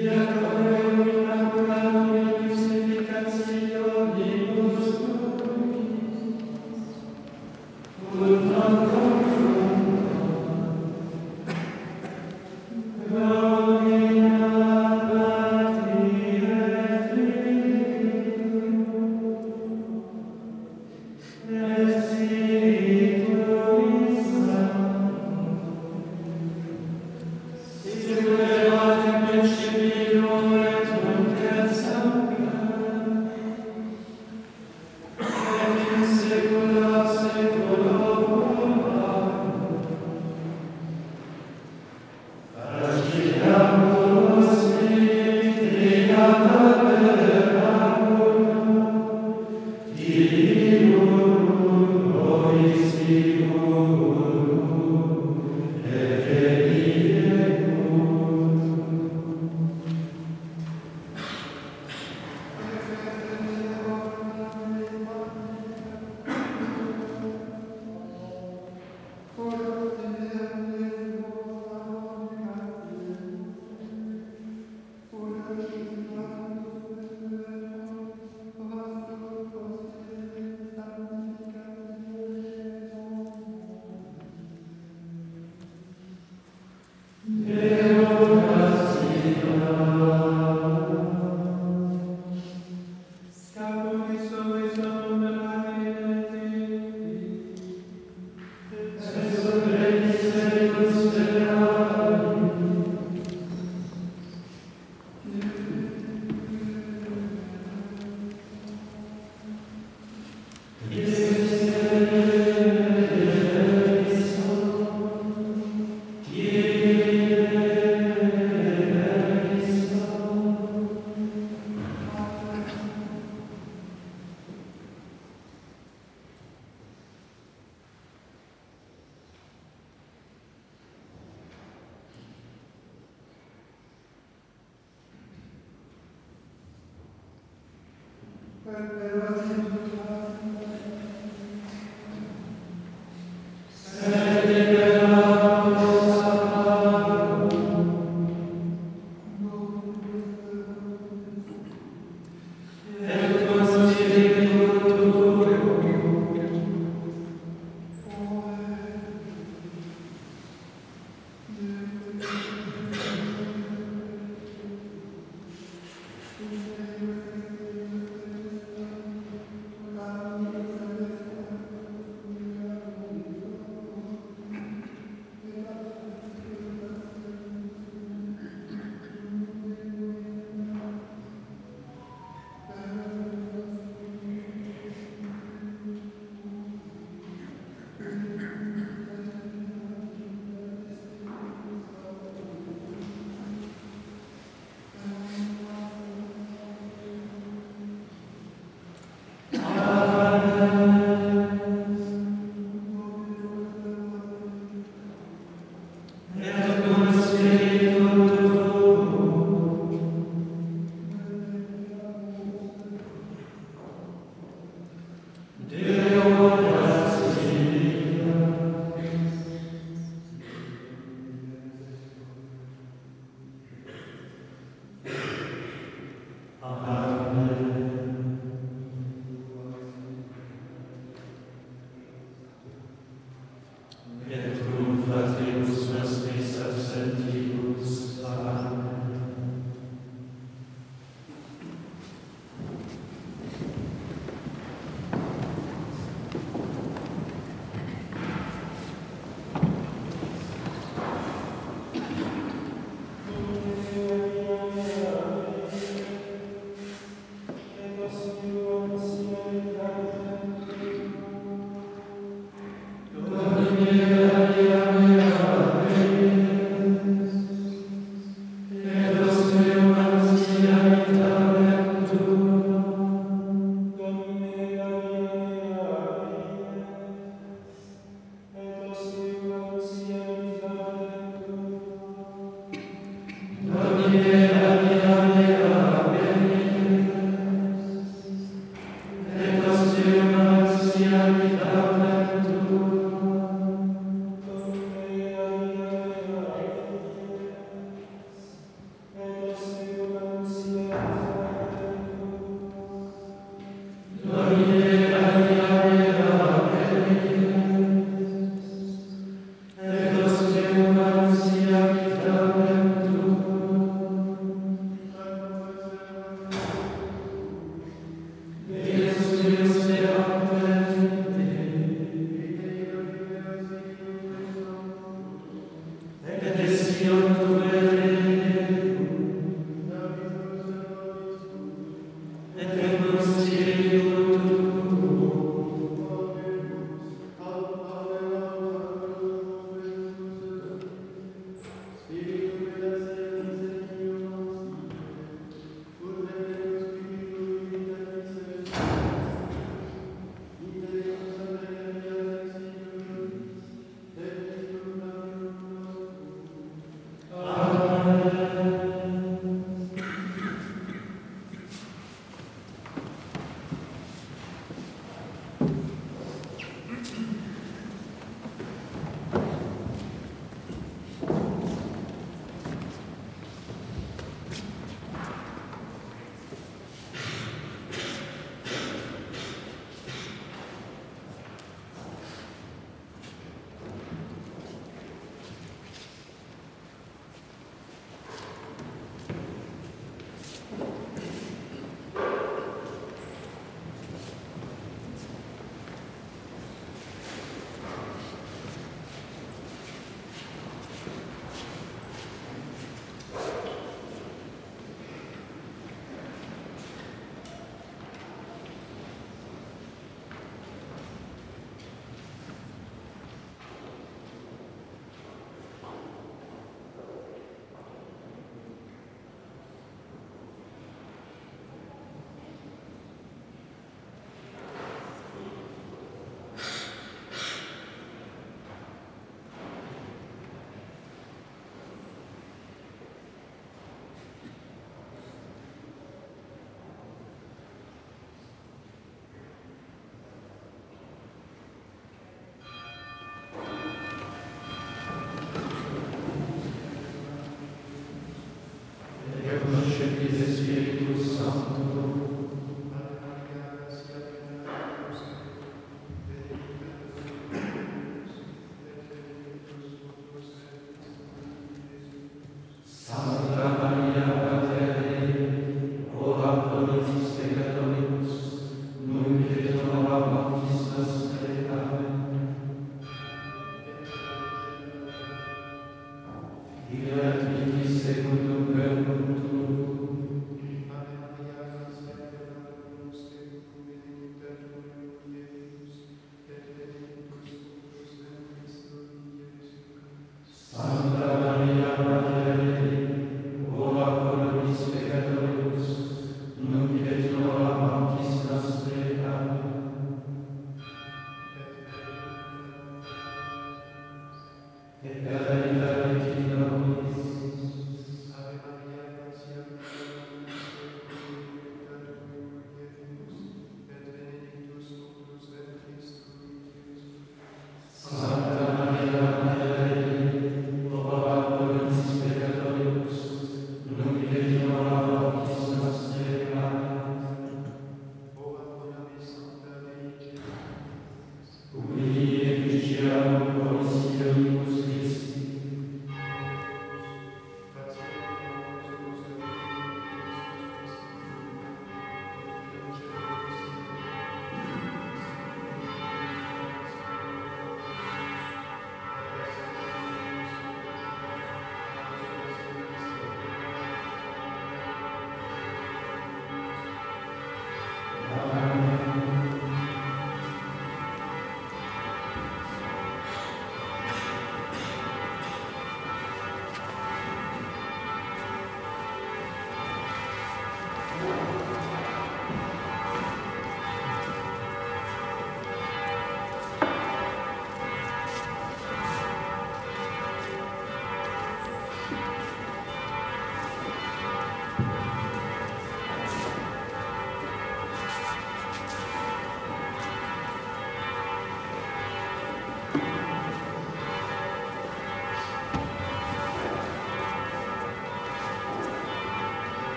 Yeah. Santo,